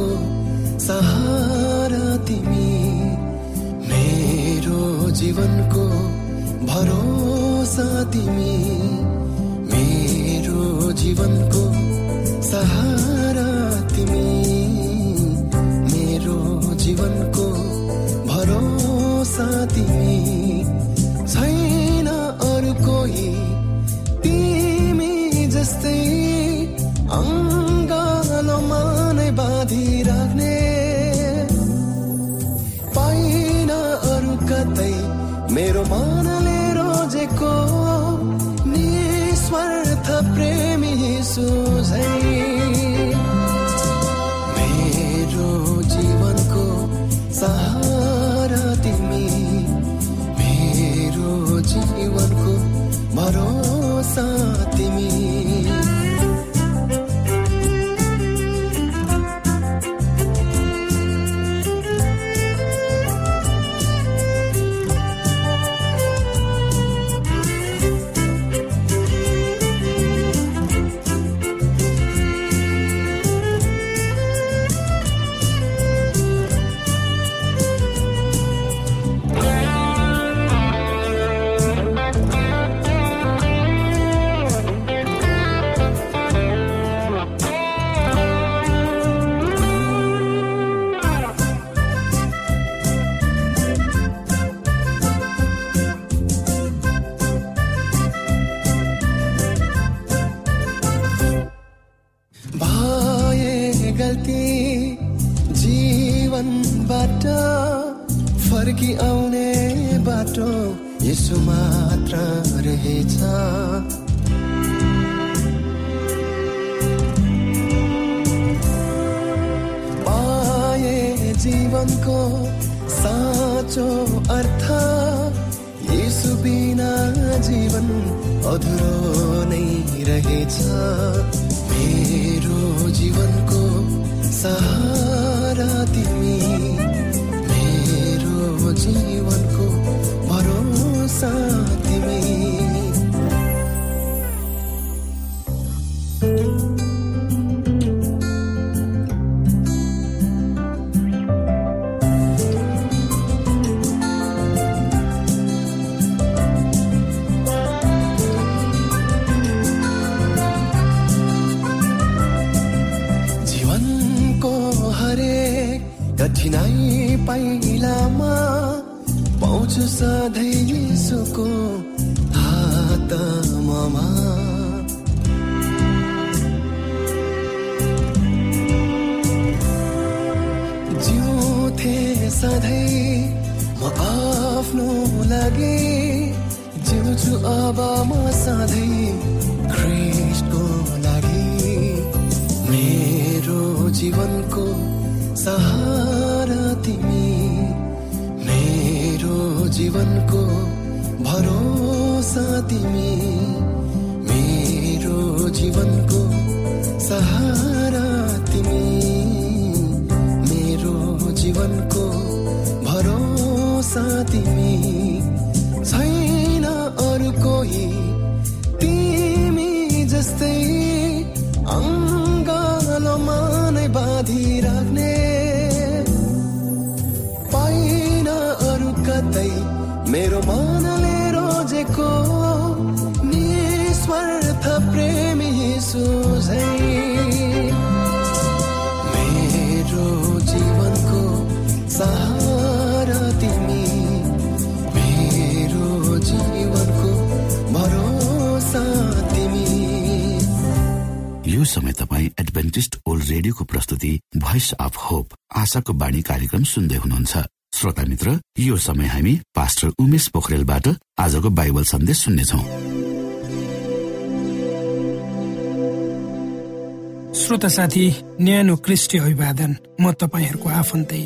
को सहारा तिमी। मेरो जीवनको भरोसा तिमी। मेरो जीवनको सहारा तिमी। मेरो जीवनको भरोसा तिमी। जिउँछु अब म सधैँ ख्रिस्टको लागि। मेरो जीवनको सहारा तिमी। मेरो जीवनको भरोसा तिमी। मेरो जीवनको सहारा तिमी। मेरो जीवनको भरोसा तिमी। आशाको बाणी कार्यक्रम सुन्दै हुनुहुन्छ। श्रोता मित्र यो समय हामी पास्टर उमेश पोखरेलबाट आजको बाइबल सन्देश सुन्नेछौ। श्रोता साथी न्यानो क्रिस्टी अभिवादन म तपाईँहरूको आफन्तै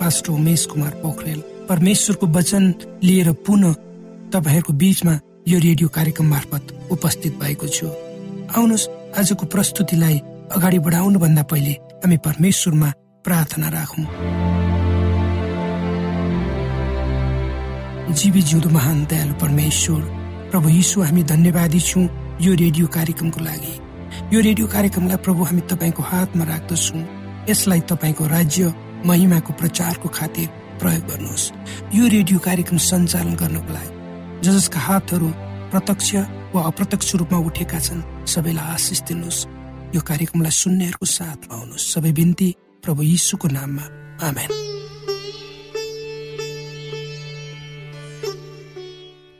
पास्टर उमेश कुमार पोखरेल। परमेश्वरको वचन लिएर पुनः तपाईँहरूको बीचमा यो रेडियो कार्यक्रम मार्फत उपस्थित भएको छु। आउनुहोस् आजको प्रस्तुतिलाई अगाडि बढाउनु भन्दा पहिले हामी परमेश्वरमा प्रार्थना राखौँ जीवी जिउँदो महान दयालु परमेश्वर प्रभु यीशु हामी धन्यवादी छौँ यो रेडियो कार्यक्रमको लागि यो रेडियो कार्यक्रमलाई प्रभु हामी तपाईँको हातमा राख्दछौँ यसलाई तपाईँको राज्य महिमाको प्रचारको खातिर प्रयोग गर्नुहोस् यो रेडियो कार्यक्रम सञ्चालन गर्नको लागि ज जसका हातहरू प्रत्यक्ष वा अप्रत्यक्ष रूपमा उठेका छन् सबैलाई आशिष दिनुहोस् यो कार्यक्रमलाई सुन्नेहरूको साथमा आउनुहोस् सबै बिन्ती प्रभु यीशुको नाममा। आमेन।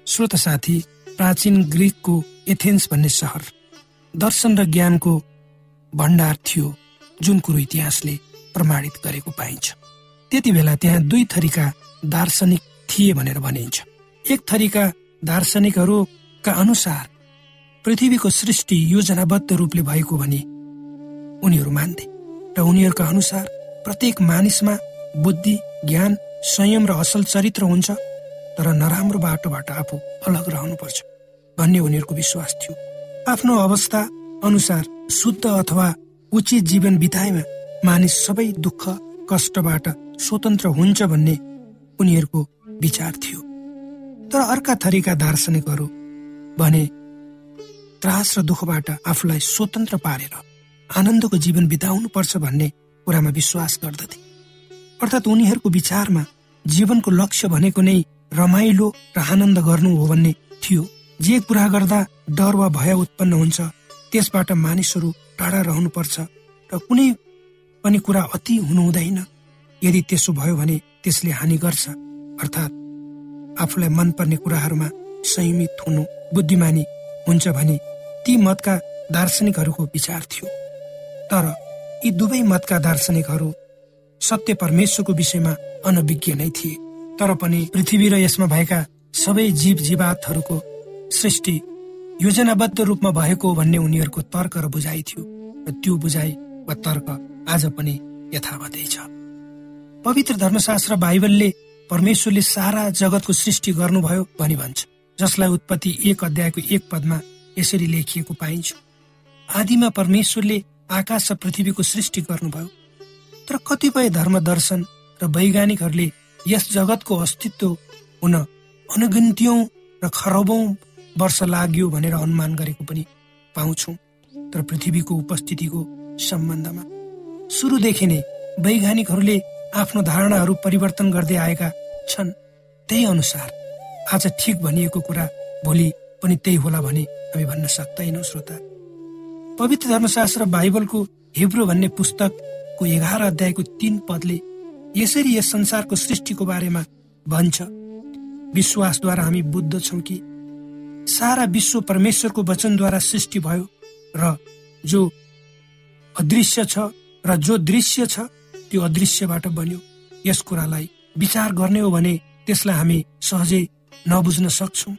श्रोत साथी प्राचीन ग्रिकको एथेन्स भन्ने सहर दर्शन र ज्ञानको भण्डार थियो जुन कुरो इतिहासले प्रमाणित गरेको पाइन्छ। त्यति बेला त्यहाँ दुई थरीका दार्शनिक थिए भनेर भनिन्छ। एक थरीका दार्शनिकहरूका अनुसार पृथ्वीको सृष्टि योजनाबद्ध रूपले भएको भनी उनीहरू मान्थे। र उनीहरूका अनुसार प्रत्येक मानिसमा बुद्धि ज्ञान संयम र असल चरित्र हुन्छ तर नराम्रो बाटोबाट आफू अलग रहनुपर्छ भन्ने उनीहरूको विश्वास थियो। आफ्नो अवस्था अनुसार शुद्ध अथवा उचित जीवन बिताएमा मानिस सबै दुःख कष्टबाट स्वतन्त्र हुन्छ भन्ने उनीहरूको विचार थियो। तर अर्का थरीका दार्शनिकहरू भने त्रास र दुःखबाट आफूलाई स्वतन्त्र पारेर आनन्दको जीवन बिताउनु पर्छ भन्ने कुरामा विश्वास गर्दथे। अर्थात् उनीहरूको विचारमा जीवनको लक्ष्य भनेको नै रमाइलो र आनन्द गर्नु हो भन्ने थियो। जे कुरा गर्दा डर वा भय उत्पन्न हुन्छ त्यसबाट मानिसहरू टाढा रहनुपर्छ र कुनै पनि कुरा अति हुनु हुँदैन। यदि त्यसो भयो भने त्यसले हानि गर्छ। अर्थात् आफूलाई मनपर्ने कुराहरूमा संयमित हुनु बुद्धिमानी हुन्छ भने ती मतका दार्शनिकहरूको विचार थियो। तर यी दुवै मतका दार्शनिकहरू सत्य परमेश्वरको विषयमा अनभिज्ञ नै थिए। तर पनि पृथ्वी र यसमा भएका सबै जीव जीवातहरूको सृष्टि योजनाबद्ध रूपमा भएको भन्ने उनीहरूको तर्क र बुझाइ थियो र त्यो बुझाइ वा तर्क आज पनि यथावतै छ। पवित्र धर्मशास्त्र बाइबलले परमेश्वरले सारा जगतको सृष्टि गर्नुभयो भनी भन्छ जसलाई उत्पत्ति एक अध्यायको एक पदमा यसरी लेखिएको पाइन्छ। आदिमा परमेश्वरले आकाश र पृथ्वीको सृष्टि गर्नुभयो। तर कतिपय धर्म दर्शन र वैज्ञानिकहरूले यस जगतको अस्तित्व हुन अनगिन्त्यौं र खरबौं वर्ष लाग्यो भनेर अनुमान गरेको पनि पाउँछौ तर पृथ्वीको उपस्थितिको सम्बन्धमा। सुरुदेखि नै वैज्ञानिकहरूले आफ्नो धारणाहरू परिवर्तन गर्दै आएका छन् त्यही अनुसार आज ठिक भनिएको कुरा भोलि पनि त्यही होला भने हामी भन्न सक्दैनौँ श्रोता। पवित्र धर्मशास्त्र बाइबलको हिब्रो भन्ने पुस्तकको एघार अध्यायको तीन पदले यसरी यस संसारको सृष्टिको बारेमा भन्छ। विश्वासद्वारा हामी बुझ्दछौँ कि सारा विश्व परमेश्वरको वचनद्वारा सृष्टि भयो र जो अदृश्य छ र जो दृश्य छ त्यो अदृश्यबाट बन्यो। यस कुरालाई विचार गर्ने हो भने त्यसलाई हामी सहजै नबुझ्न सक्छौँ।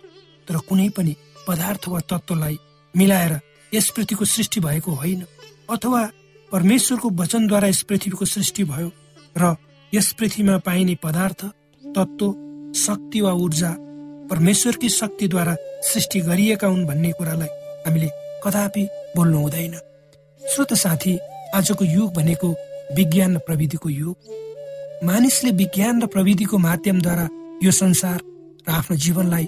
तर कुनै पनि पदार्थ वा तत्त्वलाई मिलाएर यस पृथ्वीको सृष्टि भएको होइन अथवा परमेश्वरको वचनद्वारा यस पृथ्वीको सृष्टि भयो र यस पृथ्वीमा पाइने पदार्थ तत्त्व शक्ति वा ऊर्जा परमेश्वरकी शक्तिद्वारा सृष्टि गरिएका हुन् भन्ने कुरालाई हामीले कदापि बोल्नु हुँदैन। श्रोत साथी आजको युग भनेको विज्ञान र प्रविधिको युग। मानिसले विज्ञान र प्रविधिको माध्यमद्वारा यो संसार र आफ्नो जीवनलाई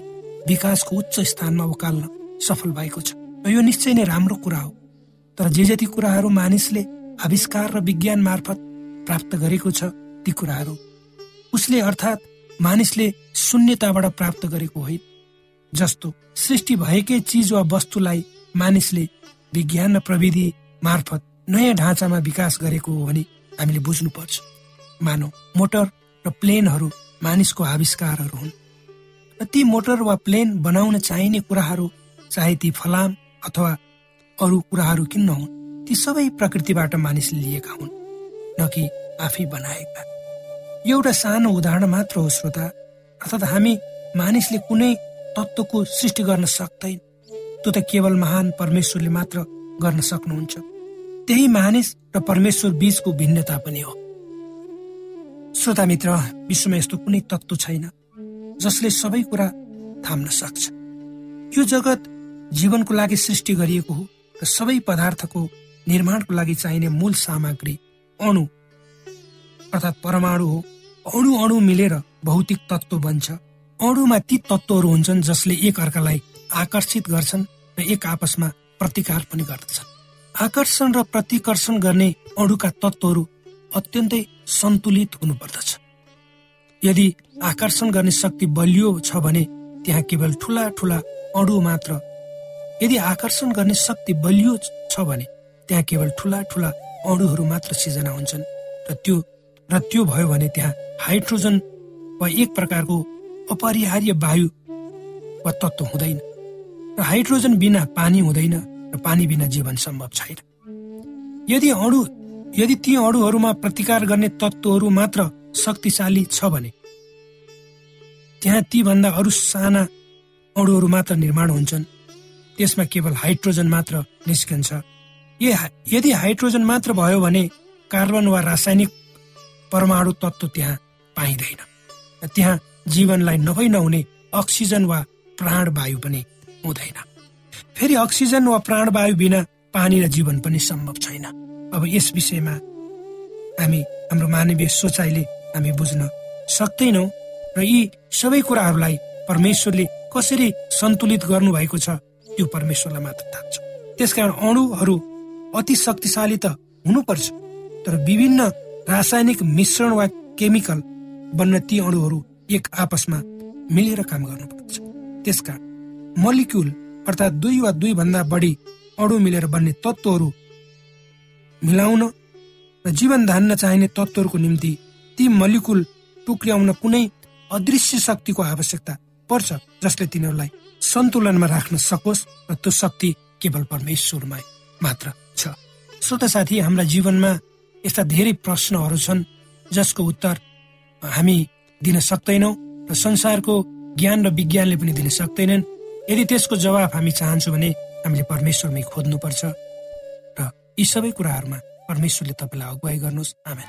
विकासको उच्च स्थानमा उकाल्न सफल भएको छ। यो निश्चय नै राम्रो कुरा हो। तर जे जति कुराहरू मानिसले आविष्कार र विज्ञान मार्फत प्राप्त गरेको छ ती कुराहरू उसले अर्थात् मानिसले शून्यताबाट प्राप्त गरेको होइन। जस्तो सृष्टि भएकै चिज वा वस्तुलाई मानिसले विज्ञान र प्रविधि मार्फत नयाँ ढाँचामा विकास गरेको हो भने हामीले बुझ्नुपर्छ। मानौ मोटर र प्लेनहरू मानिसको आविष्कारहरू हुन्। र ती मोटर वा प्लेन बनाउन चाहिने कुराहरू चाहे ती फलाम अथवा अरू कुराहरू किन नहुन् ती सबै प्रकृतिबाट मानिसले लिएका हुन् न कि आफै बनाएका। एउटा सानो उदाहरण मात्र हो श्रोता। अर्थात् हामी मानिसले कुनै तत्त्वको सृष्टि गर्न सक्दैन। त्यो त केवल महान परमेश्वरले मात्र गर्न सक्नुहुन्छ। त्यही मानिस र परमेश्वर बीचको भिन्नता पनि हो। श्रोता मित्र विश्वमा यस्तो कुनै तत्त्व छैन जसले सबै कुरा थाम्न सक्छ। यो जगत जीवनको लागि सृष्टि गरिएको हो र सबै पदार्थको निर्माणको लागि चाहिने मूल सामग्री अणु अर्थात् परमाणु हो। अणु अणु मिलेर भौतिक तत्त्व बन्छ। अणुमा ती तत्त्वहरू हुन्छन् जसले एक अर्कालाई आकर्षित गर्छन् र एक आपसमा प्रतिकार पनि गर्दछन्। आकर्षण र प्रतिकर्षण गर्ने अणुका तत्त्वहरू अत्यन्तै सन्तुलित हुनुपर्दछ। यदि आकर्षण गर्ने शक्ति बलियो छ भने त्यहाँ केवल ठुला ठुला अणु मात्र यदि आकर्षण गर्ने शक्ति बलियो छ भने त्यहाँ केवल ठुला ठुला अणुहरू मात्र सिर्जना हुन्छन्। र त्यो र त्यो भयो भने त्यहाँ हाइड्रोजन वा एक प्रकारको अपरिहार्य वायु वा तत्त्व हुँदैन। र हाइड्रोजन बिना पानी हुँदैन र पानी बिना जीवन सम्भव छैन। यदि अणु यदि ती अणुहरूमा प्रतिकार गर्ने तत्त्वहरू मात्र शक्तिशाली छ भने त्यहाँ ती भन्दा अरू साना अणुहरू मात्र निर्माण हुन्छन्। त्यसमा केवल हाइड्रोजन मात्र निस्कन्छ। यदि हाइड्रोजन मात्र भयो भने कार्बन वा रासायनिक परमाणु तत्त्व त्यहाँ पाइँदैन। त्यहाँ जीवनलाई नभई नहुने अक्सिजन वा प्राणवायु पनि हुँदैन। फेरि अक्सिजन वा प्राणवायु बिना पानी र जीवन पनि सम्भव छैन। अब यस विषयमा हामी हाम्रो मानवीय सोचाइले हामी बुझ्न सक्दैनौँ र यी सबै कुराहरूलाई परमेश्वरले कसरी सन्तुलित गर्नुभएको छ त्यो परमेश्वरलाई मात्र थाहा छ त्यसकारण अणुहरू अति शक्तिशाली त हुनुपर्छ तर विभिन्न रासायनिक मिश्रण वा केमिकल बन्न ती अणुहरू एक आपसमा मिलेर काम गर्नुपर्छ। त्यसका मलिक्युल अर्थात् दुई वा दुई भन्दा बढी अणु मिलेर बन्ने तत्त्वहरू मिलाउन र जीवन धान्न चाहिने तत्त्वहरूको निम्ति ती मलिकुल टुक्र्याउन कुनै अदृश्य शक्तिको आवश्यकता पर्छ जसले तिनीहरूलाई सन्तुलनमा राख्न सकोस् र त्यो शक्ति केवल परमेश्वरमा मात्र छ। श्रोत साथी हाम्रा जीवनमा यस्ता धेरै प्रश्नहरू छन् जसको उत्तर हामी दिन सक्दैनौँ र संसारको ज्ञान र विज्ञानले पनि दिन सक्दैनन्। यदि त्यसको जवाब हामी चाहन्छौँ भने हामीले परमेश्वरमै खोज्नुपर्छ र यी सबै कुराहरूमा परमेश्वरले तपाईँलाई अगुवाई गर्नुहोस्। आमेन।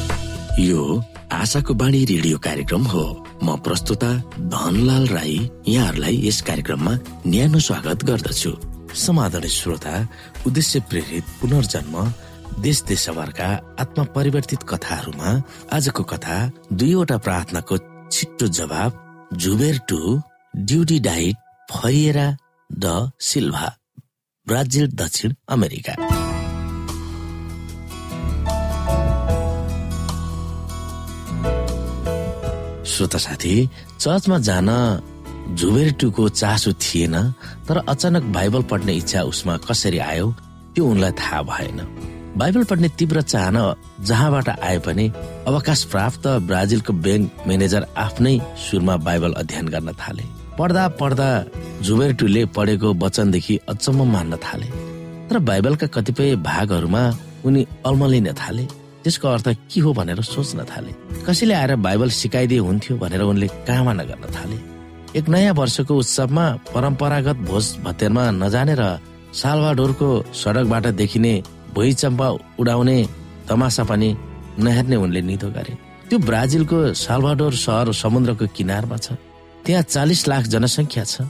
यो आशाको बाणी रेडियो कार्यक्रम हो। म प्रस्तुता धनलाल राई यहाँहरूलाई यस कार्यक्रममा न्यानो स्वागत गर्दछु। समाधान श्रोता उद्देश्य प्रेरित पुनर्जन्म देश देशभरका आत्मा परिवर्तित कथाहरूमा आजको कथा दुईवटा प्रार्थनाको छिट्टो जवाब जुबेर टु ड्युटी डाइट फरिएरा द सिल्भा ब्राजिल दक्षिण अमेरिका। श्रोता साथी चर्चमा जान जुबेरटुको चासो थिएन तर अचानक बाइबल पढ्ने इच्छा उसमा कसरी आयो त्यो उनलाई थाहा भएन। बाइबल पढ्ने तीव्र चाहना जहाँबाट आए पनि अवकाश प्राप्त ब्राजिलको ब्याङ्क म्यानेजर आफ्नै सुरमा बाइबल अध्ययन गर्न थाले। पढ्दा पढ्दा जुबेरटुले पढेको वचनदेखि अचम्म मान्न थाले। तर बाइबलका कतिपय भागहरूमा उनी अल्मलिन थाले। त्यसको अर्थ के हो भनेर सोच्न थाले। कसैले आएर बाइबल सिकाइदिए हुन्थ्यो भनेर उनले कामना गर्न थाले। एक नयाँ वर्षको उत्सवमा परम्परागत भोज भतेरमा र सालवाडोरको सडकबाट देखिने भुइँ चम्पा उडाउने तमासा पनि नहेर्ने उनले निधो गरे। त्यो ब्राजिलको सालवाडोर सहर समुद्रको किनारमा छ। त्यहाँ चालिस लाख जनसङ्ख्या छ।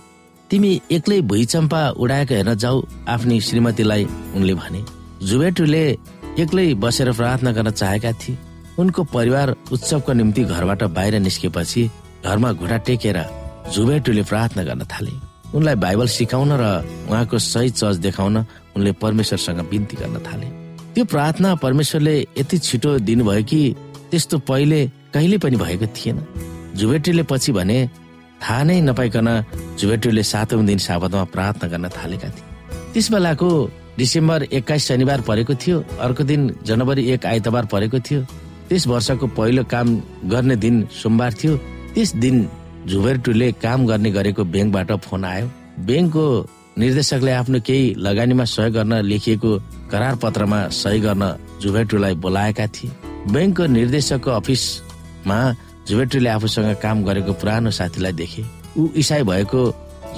तिमी एक्लै भुइँ चम्पा उडाएको हेर्न जाऊ आफ्नी श्रीमतीलाई उनले भने। जुबेटुले एक्लै बसेर प्रार्थना गर्न चाहेका थिए। उनको परिवार उत्सवको निम्ति घरबाट बाहिर निस्केपछि घरमा घुँडा टेकेर जुबेटुले प्रार्थना गर्न थाले। उनलाई बाइबल सिकाउन र उहाँको सही चर्च देखाउन उनले परमेश्वरसँग बिन्ती गर्न थाले। त्यो प्रार्थना परमेश्वरले यति छिटो दिनुभयो कि त्यस्तो पहिले कहिले पनि भएको थिएन। जुबेटुले पछि भने थाहा नै नपाइकन जुबेटुले सातौं दिन साबतमा प्रार्थना गर्न थालेका थिए। त्यस बेलाको डिसेम्बर एक्काइस शनिबार परेको थियो। अर्को दिन जनवरी एक आइतबार परेको थियो। त्यस वर्षको पहिलो काम गर्ने दिन सोमबार थियो। त्यस दिन जुबेरटुले काम गर्ने गरेको ब्याङ्कबाट फोन आयो। ब्याङ्कको निर्देशकले आफ्नो केही लगानीमा सहयोग गर्न लेखिएको करार पत्रमा सही गर्न जुबेटुलाई बोलाएका थिए। ब्याङ्कको निर्देशकको अफिसमा जुबेटुले आफूसँग काम गरेको पुरानो साथीलाई देखे। ऊ इसाई भएको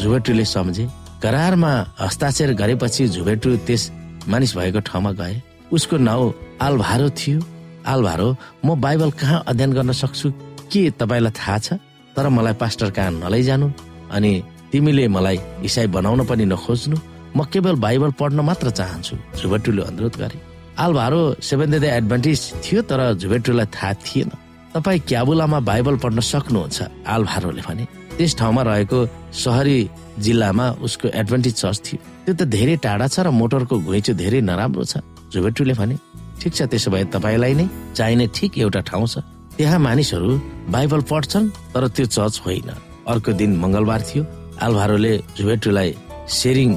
जुबेटुले सम्झे। करारमा हस्ताक्षर गरेपछि झुबेटु त्यस मानिस भएको ठाउँमा गए। उसको नाउँ आलभारो थियो। आलभारो म बाइबल कहाँ अध्ययन गर्न सक्छु? के तपाईँलाई थाहा छ? तर मलाई पास्टर कहाँ नलैजानु अनि तिमीले मलाई इसाई बनाउन पनि नखोज्नु। म केवल बाइबल पढ्न मात्र चाहन्छु झुबेटुले अनुरोध गरे। आलभारो सेभेन एडभान्टेज थियो तर झुबेटुलाई थाहा थिएन। तपाईँ क्याबुलामा बाइबल पढ्न सक्नुहुन्छ आलभारोले भने। त्यस ठाउँमा रहेको सहरी जिल्लामा उसको एडभान्टेज चर्च थियो। त्यो त धेरै टाढा छ र मोटरको घुइँचो धेरै नराम्रो छ झुबेटुले भने। ठिक छ त्यसो भए तपाईँलाई नै चाहिने ठिक एउटा ठाउँ छ। त्यहाँ मानिसहरू बाइबल पढ्छन् तर त्यो चर्च होइन। अर्को दिन मंगलबार थियो। आलभारोले झुबेटुलाई सेरिङ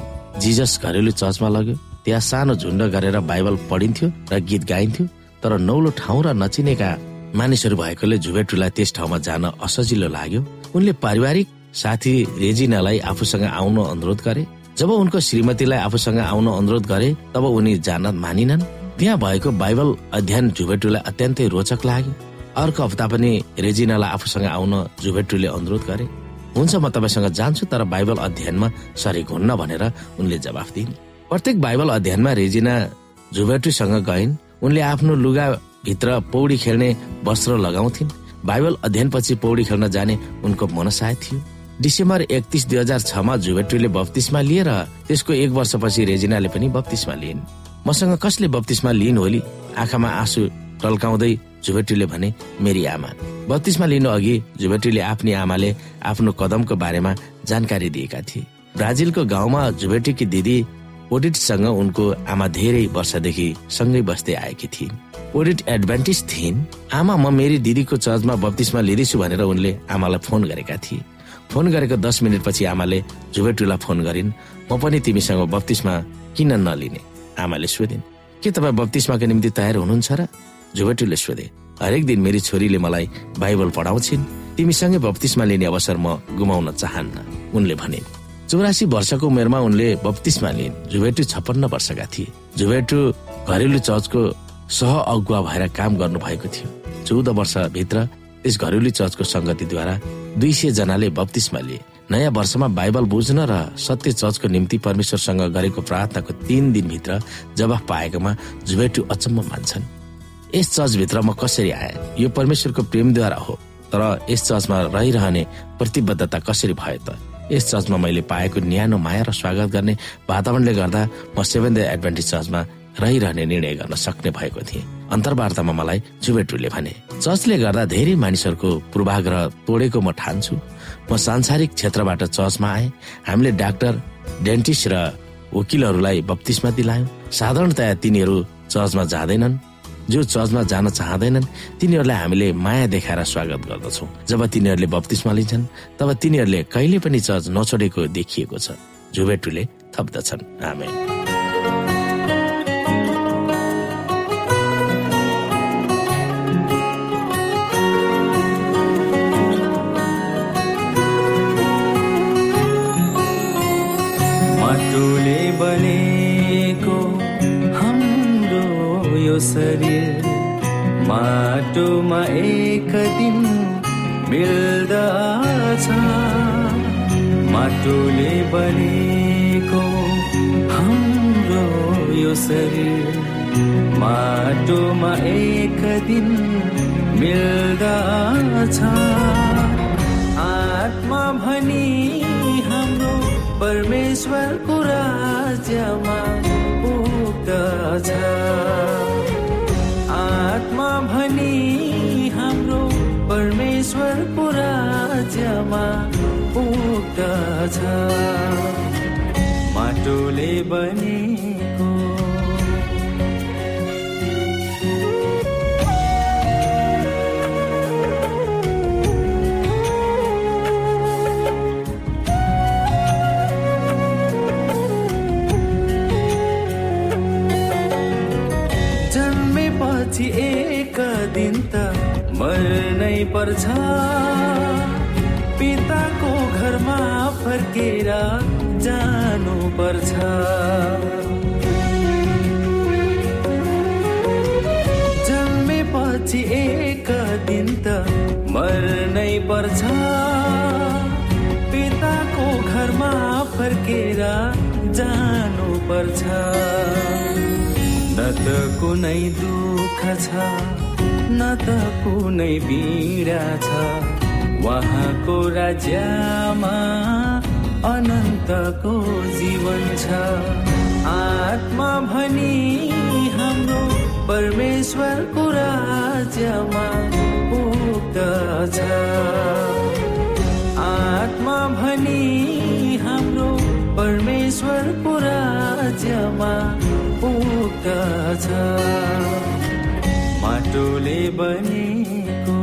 जिजस घरेलु चर्चमा लग्यो। त्यहाँ सानो झुन्ड गरेर बाइबल पढिन्थ्यो र गीत गाइन्थ्यो तर नौलो ठाउँ र नचिनेका मानिसहरू भएकोले झुबेटुलाई त्यस ठाउँमा जान असजिलो लाग्यो। उनले पारिवारिक साथी रेजिनालाई आफूसँग आउन अनुरोध गरे। जब उनको श्रीमतीलाई आफूसँग आउन अनुरोध गरे तब उनी जान मानिनन्। त्यहाँ भएको बाइबल अध्ययन झुबेटुलाई अत्यन्तै रोचक लाग्यो। अर्को हप्ता पनि रेजिनालाई आफूसँग आउन जुभेटुले अनुरोध गरे। हुन्छ म तपाईँसँग जान्छु तर बाइबल अध्ययनमा सरेको हुन्न भनेर उनले जवाफ दिइन्। प्रत्येक बाइबल अध्ययनमा रेजिना जुभेटुसँग गइन्। उनले आफ्नो लुगा भित्र पौडी खेल्ने वस्त्र लगाउँथिन्। बाइबल अध्ययनपछि पौडी खेल्न जाने उनको मनसाय थियो। डिसेम्बर एकतिस दुई हजार छमा जुभेटुले बत्तिसमा लिए र त्यसको एक वर्षपछि रेजिनाले पनि बत्तिसमा लिइन्। मसँग कसले बत्तिसमा लिइन् होली आँखामा आँसु टल्काउँदै जुभेटीले भने मेरी आमा। बत्तिसमा लिनु अघि जुभेटीले आफ्नी आमाले आफ्नो कदमको बारेमा जानकारी दिएका थिए। ब्राजिलको गाउँमा जुभेटीकी दिदी ओडिटसँग उनको आमा धेरै वर्षदेखि सँगै बस्दै आएकी थिइन्। ओडिट एडभान्टेज थिइन्। आमा म मेरी दिदीको चर्चमा बत्तिसमा लिँदैछु भनेर उनले आमालाई फोन गरेका थिए। फोन गरेको दस मिनटपछि आमाले झुबेटुलाई फोन गरिन्। म पनि तिमीसँग बत्तिसमा किन नलिने? आमाले सोधिन्। के तपाईँ बत्तिसमाको निम्ति तयार हुनुहुन्छ र? झुबेटुले सोधे। हरेक दिन मेरी छोरीले मलाई बाइबल पढाउँछिन्। तिमीसँगै बत्तिसमा लिने अवसर म गुमाउन चाहन्न। उनले भनिन्। चौरासी वर्षको उमेरमा उनले बत्तिसमा लिइन्। जुभेटु छप्पन्न वर्षका थिए। जुभेटु घरेलु चर्चको सह अगुवा भएर काम गर्नु भएको थियो। चौध वर्षभित्र त्यस घरेलु चर्चको संगतिद्वारा दुई सय जनाले बत्तिसमा लिए। नयाँ वर्षमा बाइबल बुझ्न र सत्य चर्चको निम्ति परमेश्वरसँग गरेको प्रार्थनाको तीन दिनभित्र जवाफ पाएकोमा जुभेटु अचम्म मान्छन्। यस चर्चभित्र म कसरी आए? यो परमेश्वरको प्रेमद्वारा हो। तर यस चर्चमा रहिरहने प्रतिबद्धता कसरी भयो त? यस चर्चमा मैले पाएको न्यानो माया र स्वागत गर्ने वातावरणले गर्दा म सेभेन डे चर्चमा रहिरहने निर्णय गर्न सक्ने भएको थिएँ। अन्तर्वार्तामा मलाई जुबेटुले भने चर्चले गर्दा धेरै मानिसहरूको पूर्वाग्रह तोडेको म ठान्छु। म सांसारिक क्षेत्रबाट चर्चमा आएँ। हामीले डाक्टर डेन्टिस्ट र वकिलहरूलाई बत्तिसमा दिलायौँ। साधारणतया तिनीहरू चर्चमा जाँदैनन्। जो चर्चमा जान चाहँदैनन् तिनीहरूलाई हामीले माया देखाएर स्वागत गर्दछौँ। जब तिनीहरूले बत्तिसमा लिन्छन् तब तिनीहरूले कहिले पनि चर्च नछोडेको देखिएको छ। झुबेटुले थप्दछन्। आमेन। शरीर माटोमा एक दिन मिल्दछ माटोले बनेको हाम्रो यो शरीर माटोमा एक दिन मिल्दछ आत्मा भनी हाम्रो परमेश्वरको राज्यमा पुग्दछ भनी हाम्रो परमेश्वरको राज्यमा पुग्दछ। माटोले बनेको पर्छ। पिताको घरमा फर्केर जानु पर्छ जन्मेपछि एक दिन त मर्नै पर्छ। पिताको घरमा फर्केर जानु पर्छ न त कुनै दुःख छ। न त कुनै पीडा छ। उहाँको राज्यमा अनन्तको जीवन छ। आत्मा भनी हाम्रो परमेश्वरको राज्यमा पुग्दछ आत्मा भनी हाम्रो परमेश्वरको राज्यमा पुग्दछ माटोले बनेको।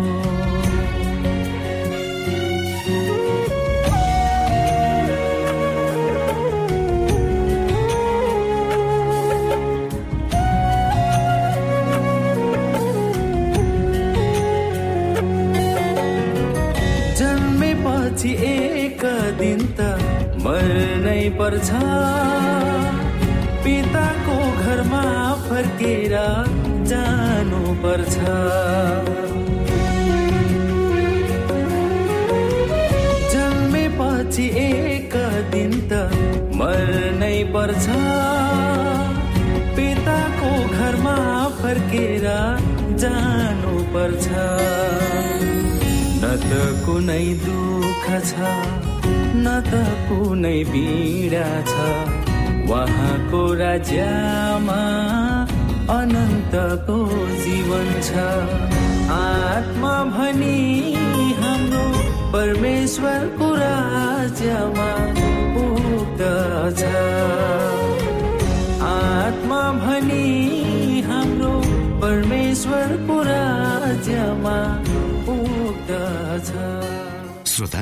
जन्मेपछि एक दिन त मर्नै पर्छ। पिताको घरमा फर्केर पर्छ। जन्मेपछि एक दिन त मर्नै पर्छ। पिताको घरमा फर्केर जानु पर्छ न त कुनै दुःख छ न त कुनै पीडा छ। उहाँको राज्यमा अनन्तको जीवन छ। आत्मा भनी हाम्रो परमेश्वरको राज्यमा पुग्दछ अनि हाम्रो परमेश्वरको राज्यमा पुग्दछ श्रोता